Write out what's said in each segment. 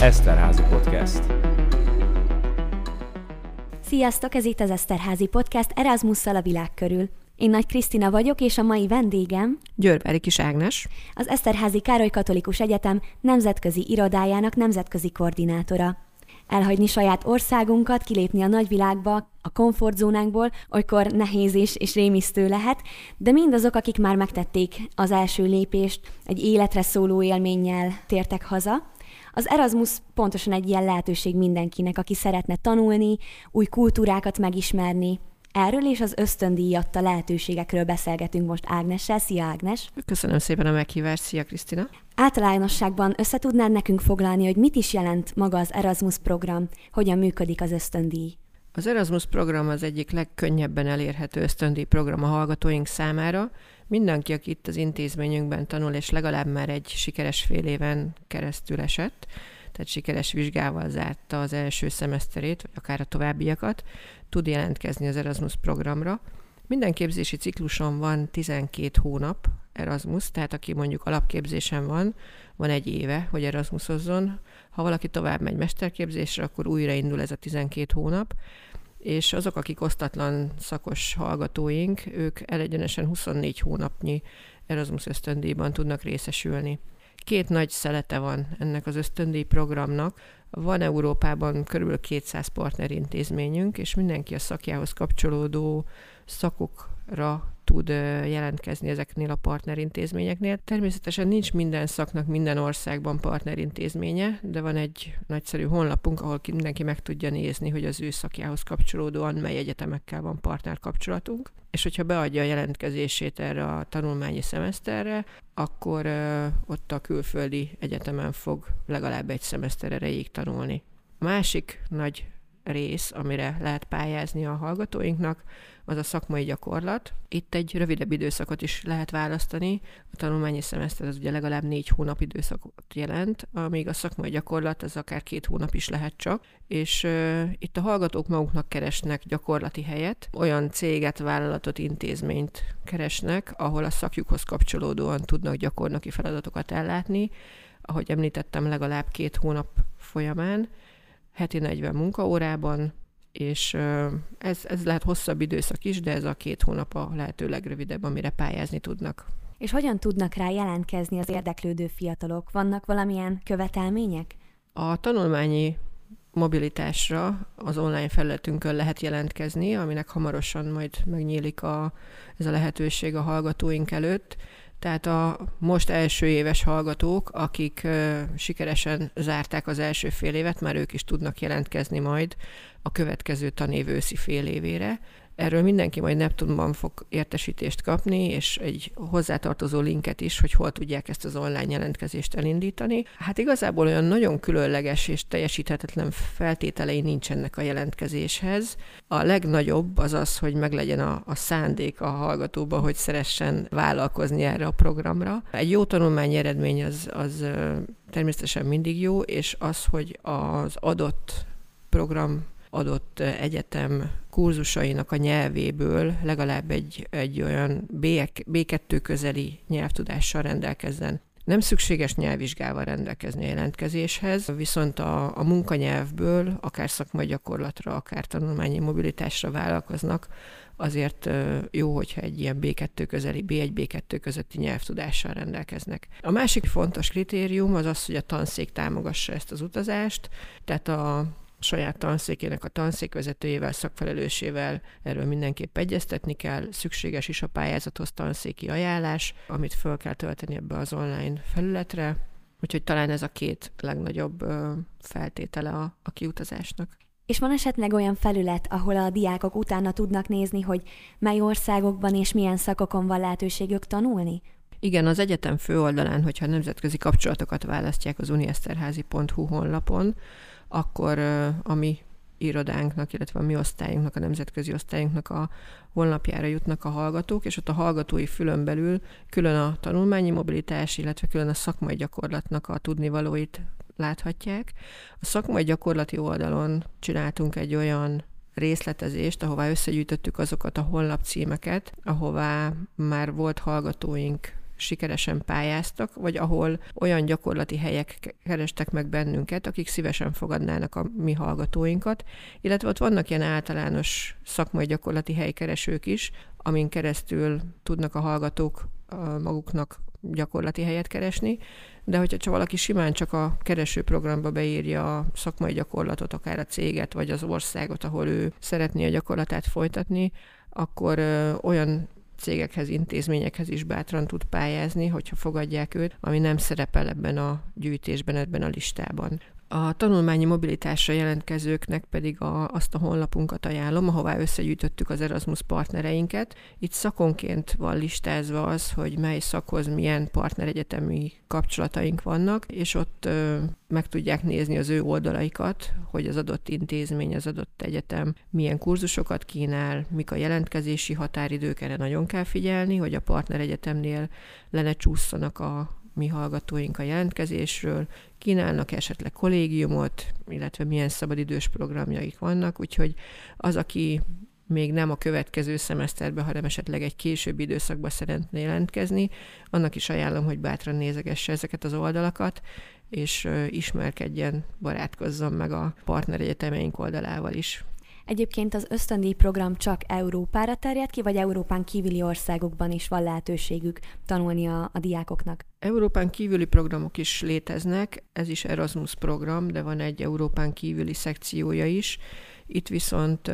Eszterházi Podcast. Sziasztok, ez itt az Eszterházi Podcast Erasmusszal a világ körül. Én Nagy Krisztina vagyok, és a mai vendégem Győrbári Kis Ágnes, az Eszterházi Károly Katolikus Egyetem nemzetközi irodájának nemzetközi koordinátora. Elhagyni saját országunkat, kilépni a nagyvilágba, a komfortzónánkból, olykor nehéz és, és rémisztő lehet, de mindazok, akik már megtették az első lépést, egy életre szóló élménnyel tértek haza, az Erasmus pontosan egy ilyen lehetőség mindenkinek, aki szeretne tanulni, új kultúrákat megismerni. Erről és az ösztöndíjatta lehetőségekről beszélgetünk most Ágnessel. Szia Ágnes! Köszönöm szépen a meghívást, szia Krisztina! Általánosságban összetudnád nekünk foglalni, hogy mit is jelent maga az Erasmus program, hogyan működik az ösztöndíj? Az Erasmus program az egyik legkönnyebben elérhető ösztöndíj program a hallgatóink számára. Mindenki, aki itt az intézményünkben tanul, és legalább már egy sikeres fél éven keresztül esett, tehát sikeres vizsgával zárta az első szemeszterét, vagy akár a továbbiakat, tud jelentkezni az Erasmus programra. Minden képzési cikluson van 12 hónap Erasmus, tehát aki mondjuk alapképzésen van, van egy éve, hogy Erasmusozzon. Ha valaki tovább megy mesterképzésre, akkor újraindul ez a 12 hónap, és azok, akik osztatlan szakos hallgatóink, ők elegyenesen 24 hónapnyi Erasmus ösztöndíjban tudnak részesülni. Két nagy szelete van ennek az ösztöndíj programnak. Van Európában kb. 200 partnerintézményünk, és mindenki a szakjához kapcsolódó szakokra tud jelentkezni ezeknél a partnerintézményeknél. Természetesen nincs minden szaknak minden országban partnerintézménye, de van egy nagyszerű honlapunk, ahol mindenki meg tudja nézni, hogy az ő szakjához kapcsolódóan mely egyetemekkel van partnerkapcsolatunk. És hogyha beadja a jelentkezését erre a tanulmányi szemeszterre, akkor ott a külföldi egyetemen fog legalább egy szemeszter erejéig tanulni. A másik nagy rész, amire lehet pályázni a hallgatóinknak, az a szakmai gyakorlat. Itt egy rövidebb időszakot is lehet választani. A tanulmányi szemeszter az ugye legalább négy hónap időszakot jelent, amíg a szakmai gyakorlat az akár két hónap is lehet csak. És uh, itt a hallgatók maguknak keresnek gyakorlati helyet, olyan céget, vállalatot, intézményt keresnek, ahol a szakjukhoz kapcsolódóan tudnak gyakornoki feladatokat ellátni. Ahogy említettem, legalább két hónap folyamán, heti 40 munkaórában, és ez, ez lehet hosszabb időszak is, de ez a két hónap a lehető legrövidebb, amire pályázni tudnak. És hogyan tudnak rá jelentkezni az érdeklődő fiatalok? Vannak valamilyen követelmények? A tanulmányi mobilitásra az online felületünkön lehet jelentkezni, aminek hamarosan majd megnyílik a, ez a lehetőség a hallgatóink előtt. Tehát a most első éves hallgatók, akik sikeresen zárták az első fél évet, már ők is tudnak jelentkezni majd a következő tanév őszi fél évére. Erről mindenki majd Neptunban fog értesítést kapni, és egy hozzátartozó linket is, hogy hol tudják ezt az online jelentkezést elindítani. Hát igazából olyan nagyon különleges és teljesíthetetlen feltételei nincsenek a jelentkezéshez. A legnagyobb az az, hogy meglegyen a, a szándék a hallgatóba, hogy szeressen vállalkozni erre a programra. Egy jó tanulmány eredmény az, az természetesen mindig jó, és az, hogy az adott program adott egyetem kurzusainak a nyelvéből legalább egy, egy olyan B2 közeli nyelvtudással rendelkezzen. Nem szükséges nyelvvizsgával rendelkezni a jelentkezéshez, viszont a, a munkanyelvből akár szakmai gyakorlatra, akár tanulmányi mobilitásra vállalkoznak, azért jó, hogyha egy ilyen B2 közeli, B1, B2 közötti nyelvtudással rendelkeznek. A másik fontos kritérium az az, hogy a tanszék támogassa ezt az utazást, tehát a saját tanszékének a tanszékvezetőjével, szakfelelősével erről mindenképp egyeztetni kell, szükséges is a pályázathoz tanszéki ajánlás, amit föl kell tölteni ebbe az online felületre, úgyhogy talán ez a két legnagyobb feltétele a, a kiutazásnak. És van esetleg olyan felület, ahol a diákok utána tudnak nézni, hogy mely országokban és milyen szakokon van lehetőségük tanulni? Igen, az egyetem főoldalán, hogyha nemzetközi kapcsolatokat választják az unieszterházi.hu honlapon, akkor a mi irodánknak, illetve a mi osztályunknak, a nemzetközi osztályunknak a honlapjára jutnak a hallgatók, és ott a hallgatói fülön belül külön a tanulmányi mobilitás, illetve külön a szakmai gyakorlatnak a tudnivalóit láthatják. A szakmai gyakorlati oldalon csináltunk egy olyan részletezést, ahová összegyűjtöttük azokat a honlap címeket, ahová már volt hallgatóink sikeresen pályáztak, vagy ahol olyan gyakorlati helyek kerestek meg bennünket, akik szívesen fogadnának a mi hallgatóinkat, illetve ott vannak ilyen általános szakmai gyakorlati helykeresők is, amin keresztül tudnak a hallgatók maguknak gyakorlati helyet keresni, de hogyha csak valaki simán csak a keresőprogramba beírja a szakmai gyakorlatot, akár a céget, vagy az országot, ahol ő szeretné a gyakorlatát folytatni, akkor olyan cégekhez, intézményekhez is bátran tud pályázni, hogyha fogadják őt, ami nem szerepel ebben a gyűjtésben, ebben a listában. A tanulmányi mobilitásra jelentkezőknek pedig a, azt a honlapunkat ajánlom, ahová összegyűjtöttük az Erasmus partnereinket. Itt szakonként van listázva az, hogy mely szakhoz milyen partneregyetemi kapcsolataink vannak, és ott ö, meg tudják nézni az ő oldalaikat, hogy az adott intézmény, az adott egyetem milyen kurzusokat kínál, mik a jelentkezési határidők, erre nagyon kell figyelni, hogy a partneregyetemnél le ne csúszanak a mi hallgatóink a jelentkezésről, kínálnak esetleg kollégiumot, illetve milyen szabadidős programjaik vannak, úgyhogy az, aki még nem a következő szemeszterben, hanem esetleg egy későbbi időszakban szeretné jelentkezni, annak is ajánlom, hogy bátran nézegesse ezeket az oldalakat, és ismerkedjen, barátkozzon meg a partneregyetemeink oldalával is. Egyébként az ösztöndíj program csak Európára terjed ki, vagy Európán kívüli országokban is van lehetőségük tanulni a, a diákoknak? Európán kívüli programok is léteznek, ez is Erasmus program, de van egy Európán kívüli szekciója is. Itt viszont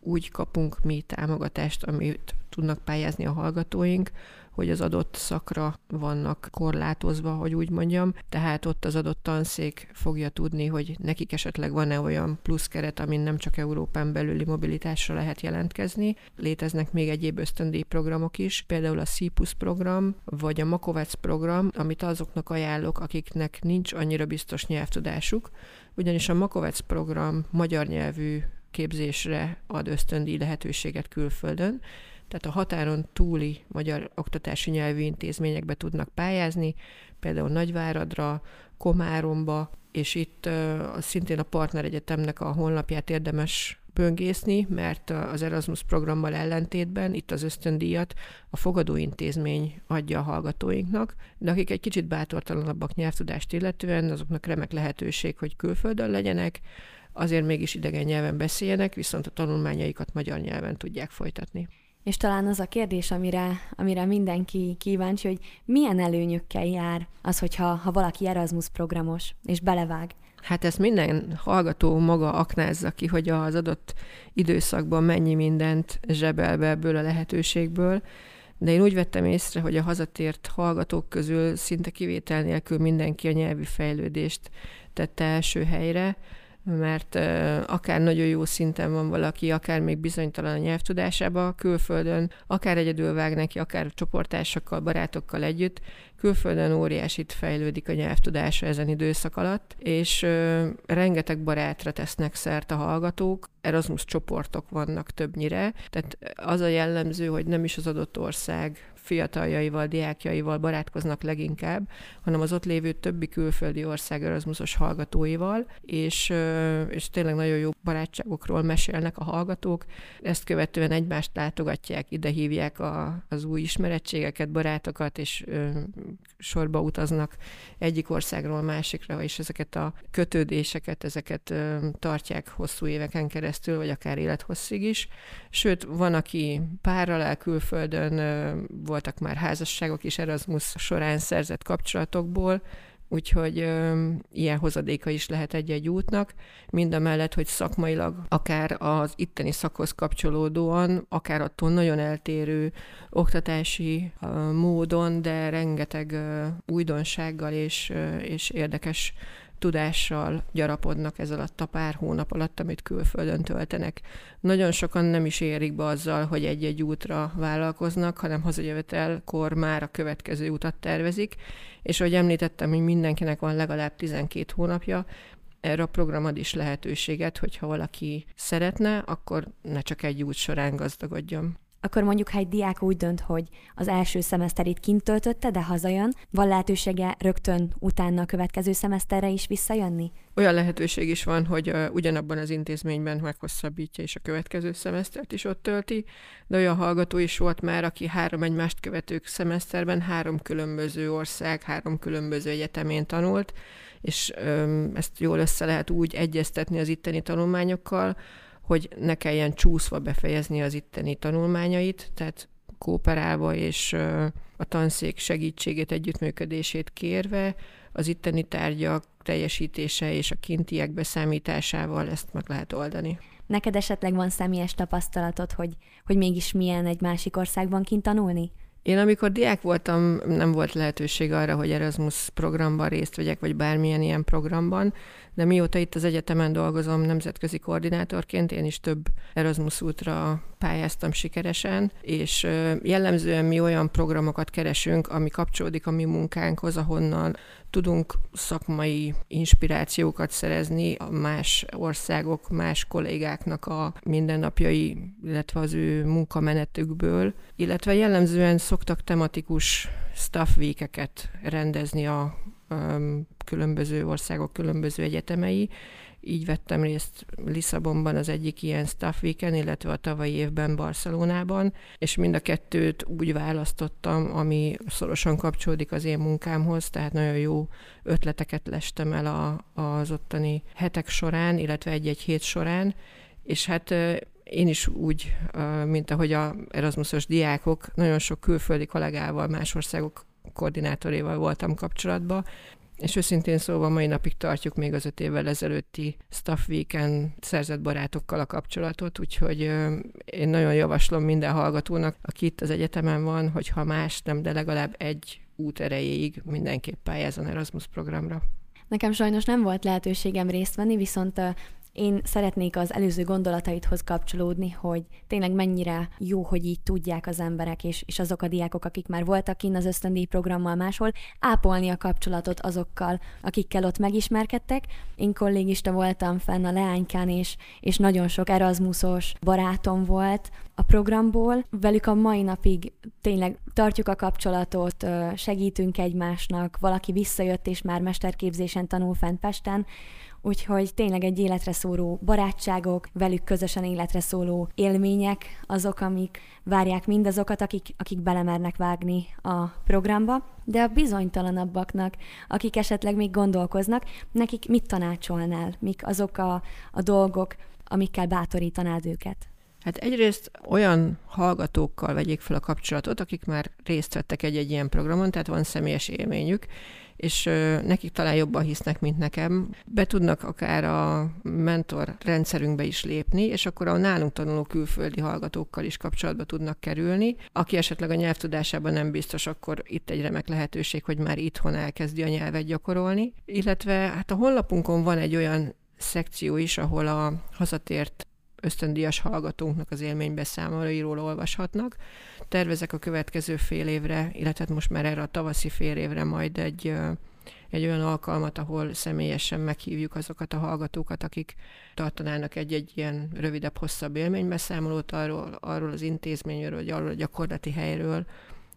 úgy kapunk mi támogatást, amit tudnak pályázni a hallgatóink, hogy az adott szakra vannak korlátozva, hogy úgy mondjam, tehát ott az adott tanszék fogja tudni, hogy nekik esetleg van-e olyan plusz keret, amin nem csak Európán belüli mobilitásra lehet jelentkezni. Léteznek még egyéb ösztöndíj programok is, például a CIPUS program, vagy a Makovec program, amit azoknak ajánlok, akiknek nincs annyira biztos nyelvtudásuk, ugyanis a Makovec program magyar nyelvű képzésre ad ösztöndíj lehetőséget külföldön, tehát a határon túli magyar oktatási nyelvű intézményekbe tudnak pályázni, például Nagyváradra, Komáromba, és itt szintén a partneregyetemnek a honlapját érdemes böngészni, mert az Erasmus programmal ellentétben itt az ösztöndíjat a fogadóintézmény adja a hallgatóinknak, de akik egy kicsit bátortalanabbak nyelvtudást illetően, azoknak remek lehetőség, hogy külföldön legyenek, azért mégis idegen nyelven beszéljenek, viszont a tanulmányaikat magyar nyelven tudják folytatni. És talán az a kérdés, amire, amire mindenki kíváncsi, hogy milyen előnyökkel jár az, hogyha ha valaki Erasmus programos, és belevág. Hát ezt minden hallgató maga aknázza ki, hogy az adott időszakban mennyi mindent zsebel be ebből a lehetőségből, de én úgy vettem észre, hogy a hazatért hallgatók közül szinte kivétel nélkül mindenki a nyelvi fejlődést tette első helyre, mert akár nagyon jó szinten van valaki, akár még bizonytalan a nyelvtudásába, külföldön, akár egyedül vág neki, akár csoportásokkal, barátokkal együtt, külföldön óriásit fejlődik a nyelvtudása ezen időszak alatt, és rengeteg barátra tesznek szert a hallgatók, Erasmus csoportok vannak többnyire, tehát az a jellemző, hogy nem is az adott ország fiataljaival, diákjaival barátkoznak leginkább, hanem az ott lévő többi külföldi ország Erasmusos hallgatóival, és, és tényleg nagyon jó barátságokról mesélnek a hallgatók. Ezt követően egymást látogatják, ide hívják a, az új ismerettségeket, barátokat, és sorba utaznak egyik országról másikra, és ezeket a kötődéseket, ezeket tartják hosszú éveken keresztül, vagy akár élethosszig is. Sőt, van, aki párral el külföldön, voltak már házasságok is Erasmus során szerzett kapcsolatokból, úgyhogy ö, ilyen hozadéka is lehet egy-egy útnak, mind a mellett, hogy szakmailag akár az itteni szakhoz kapcsolódóan, akár attól nagyon eltérő oktatási ö, módon, de rengeteg ö, újdonsággal és, ö, és érdekes tudással gyarapodnak ez alatt a pár hónap alatt, amit külföldön töltenek. Nagyon sokan nem is érik be azzal, hogy egy-egy útra vállalkoznak, hanem hazajövetelkor már a következő utat tervezik, és ahogy említettem, hogy mindenkinek van legalább 12 hónapja, erre a program ad is lehetőséget, hogyha valaki szeretne, akkor ne csak egy út során gazdagodjon. Akkor mondjuk, ha egy diák úgy dönt, hogy az első szemeszterét kint töltötte, de hazajön, van lehetősége rögtön utána a következő szemeszterre is visszajönni? Olyan lehetőség is van, hogy ugyanabban az intézményben meghosszabbítja és a következő szemesztert is ott tölti, de olyan hallgató is volt már, aki három egymást követő szemeszterben három különböző ország, három különböző egyetemén tanult, és um, ezt jól össze lehet úgy egyeztetni az itteni tanulmányokkal, hogy ne kelljen csúszva befejezni az itteni tanulmányait, tehát kooperálva és a tanszék segítségét, együttműködését kérve, az itteni tárgyak teljesítése és a kintiek beszámításával ezt meg lehet oldani. Neked esetleg van személyes tapasztalatod, hogy, hogy mégis milyen egy másik országban kint tanulni? Én amikor diák voltam, nem volt lehetőség arra, hogy Erasmus programban részt vegyek, vagy bármilyen ilyen programban, de mióta itt az egyetemen dolgozom nemzetközi koordinátorként, én is több Erasmus útra pályáztam sikeresen, és jellemzően mi olyan programokat keresünk, ami kapcsolódik a mi munkánkhoz, ahonnan tudunk szakmai inspirációkat szerezni a más országok, más kollégáknak a mindennapjai, illetve az ő munkamenetükből, illetve jellemzően szoktak tematikus staff weekeket rendezni a különböző országok különböző egyetemei. Így vettem részt Lisszabonban az egyik ilyen staff weekend, illetve a tavalyi évben Barcelonában, és mind a kettőt úgy választottam, ami szorosan kapcsolódik az én munkámhoz, tehát nagyon jó ötleteket lestem el a, az ottani hetek során, illetve egy-egy hét során, és hát én is úgy, mint ahogy a Erasmusos diákok, nagyon sok külföldi kollégával, más országok koordinátoréval voltam kapcsolatban, és őszintén szóval mai napig tartjuk még az öt évvel ezelőtti Staff Weekend szerzett barátokkal a kapcsolatot, úgyhogy én nagyon javaslom minden hallgatónak, aki itt az egyetemen van, hogy ha más nem, de legalább egy út erejéig mindenképp pályázon Erasmus programra. Nekem sajnos nem volt lehetőségem részt venni, viszont én szeretnék az előző gondolataidhoz kapcsolódni, hogy tényleg mennyire jó, hogy így tudják az emberek, és, és azok a diákok, akik már voltak kint az ösztöndíj programmal máshol, ápolni a kapcsolatot azokkal, akikkel ott megismerkedtek. Én kollégista voltam fenn a Leánykán, és, és nagyon sok Erasmusos barátom volt a programból. Velük a mai napig tényleg tartjuk a kapcsolatot, segítünk egymásnak, valaki visszajött és már mesterképzésen tanul fent Pesten, Úgyhogy tényleg egy életre szóló barátságok, velük közösen életre szóló élmények azok, amik várják mindazokat, akik, akik belemernek vágni a programba. De a bizonytalanabbaknak, akik esetleg még gondolkoznak, nekik mit tanácsolnál? Mik azok a, a dolgok, amikkel bátorítanád őket? Hát egyrészt olyan hallgatókkal vegyék fel a kapcsolatot, akik már részt vettek egy-egy ilyen programon, tehát van személyes élményük, és nekik talán jobban hisznek, mint nekem. Be tudnak akár a mentor rendszerünkbe is lépni, és akkor a nálunk tanuló külföldi hallgatókkal is kapcsolatba tudnak kerülni. Aki esetleg a nyelvtudásában nem biztos, akkor itt egy remek lehetőség, hogy már itthon elkezdi a nyelvet gyakorolni. Illetve hát a honlapunkon van egy olyan szekció is, ahol a hazatért ösztöndíjas hallgatónknak az élménybeszámolóiról olvashatnak. Tervezek a következő fél évre, illetve hát most már erre a tavaszi fél évre majd egy, egy olyan alkalmat, ahol személyesen meghívjuk azokat a hallgatókat, akik tartanának egy-egy ilyen rövidebb, hosszabb élménybeszámolót arról, arról az intézményről, vagy arról a gyakorlati helyről,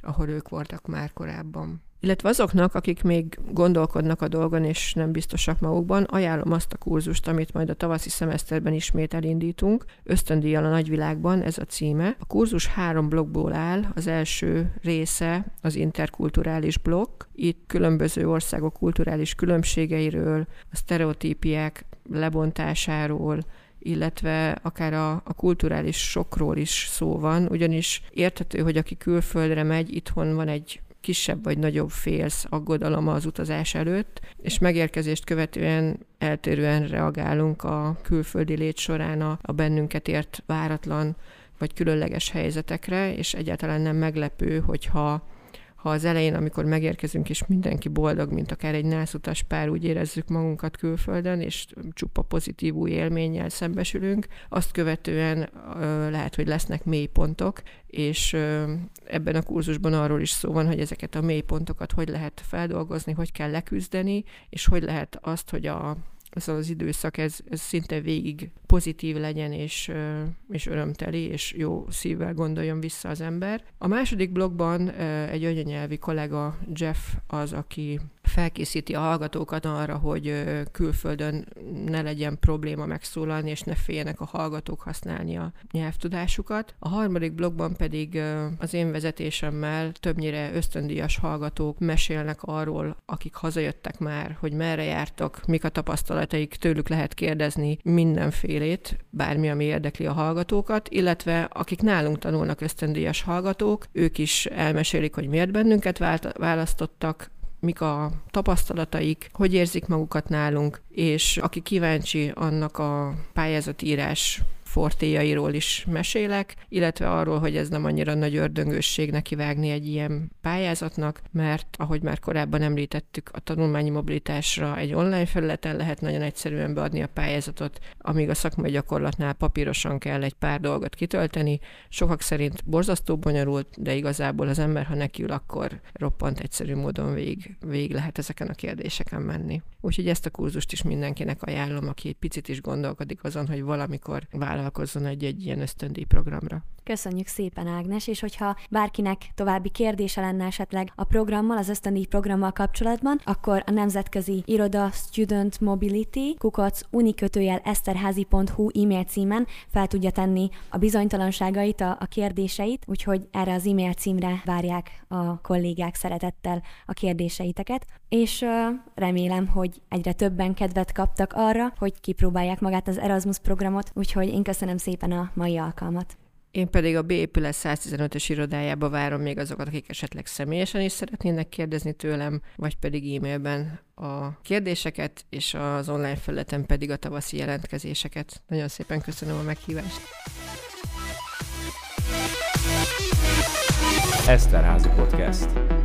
ahol ők voltak már korábban. Illetve azoknak, akik még gondolkodnak a dolgon, és nem biztosak magukban, ajánlom azt a kurzust, amit majd a tavaszi szemeszterben ismét elindítunk. Ösztöndíjjal a nagyvilágban, ez a címe. A kurzus három blokkból áll. Az első része az interkulturális blokk. Itt különböző országok kulturális különbségeiről, a sztereotípiák lebontásáról, illetve akár a, a kulturális sokról is szó van, ugyanis érthető, hogy aki külföldre megy, itthon van egy kisebb vagy nagyobb félsz aggodalom az utazás előtt, és megérkezést követően eltérően reagálunk a külföldi lét során a, a bennünket ért váratlan vagy különleges helyzetekre, és egyáltalán nem meglepő, hogyha ha az elején, amikor megérkezünk, és mindenki boldog, mint akár egy nászutas pár, úgy érezzük magunkat külföldön, és csupa pozitív új élménnyel szembesülünk, azt követően lehet, hogy lesznek mélypontok, és ebben a kurzusban arról is szó van, hogy ezeket a mélypontokat hogy lehet feldolgozni, hogy kell leküzdeni, és hogy lehet azt, hogy a az az időszak, ez, ez szinte végig pozitív legyen, és, és örömteli, és jó szívvel gondoljon vissza az ember. A második blogban egy anyanyelvi kollega Jeff az, aki felkészíti a hallgatókat arra, hogy külföldön ne legyen probléma megszólalni, és ne féljenek a hallgatók használni a nyelvtudásukat. A harmadik blogban pedig az én vezetésemmel többnyire ösztöndíjas hallgatók mesélnek arról, akik hazajöttek már, hogy merre jártak, mik a tapasztalataik, tőlük lehet kérdezni mindenfélét, bármi, ami érdekli a hallgatókat, illetve akik nálunk tanulnak ösztöndíjas hallgatók, ők is elmesélik, hogy miért bennünket választottak, mik a tapasztalataik, hogy érzik magukat nálunk, és aki kíváncsi annak a pályázatírás fortéjairól is mesélek, illetve arról, hogy ez nem annyira nagy ördöngösség nekivágni egy ilyen pályázatnak, mert ahogy már korábban említettük, a tanulmányi mobilitásra egy online felületen lehet nagyon egyszerűen beadni a pályázatot, amíg a szakmai gyakorlatnál papírosan kell egy pár dolgot kitölteni. Sokak szerint borzasztó bonyolult, de igazából az ember, ha nekiül, akkor roppant egyszerű módon vég, vég lehet ezeken a kérdéseken menni. Úgyhogy ezt a kurzust is mindenkinek ajánlom, aki egy picit is gondolkodik azon, hogy valamikor vállalkozzon egy-egy ilyen ösztöndíj programra. Köszönjük szépen, Ágnes, és hogyha bárkinek további kérdése lenne esetleg a programmal, az ösztöndíj programmal kapcsolatban, akkor a Nemzetközi Iroda Student Mobility kukac unikötőjel eszterházi.hu e-mail címen fel tudja tenni a bizonytalanságait, a, a kérdéseit, úgyhogy erre az e-mail címre várják a kollégák szeretettel a kérdéseiteket, és remélem, hogy egyre többen kedvet kaptak arra, hogy kipróbálják magát az Erasmus programot, úgyhogy én köszönöm szépen a mai alkalmat. Én pedig a B épület 115-ös irodájába várom még azokat, akik esetleg személyesen is szeretnének kérdezni tőlem, vagy pedig e-mailben a kérdéseket, és az online felületen pedig a tavaszi jelentkezéseket. Nagyon szépen köszönöm a meghívást. Eszterházi Podcast.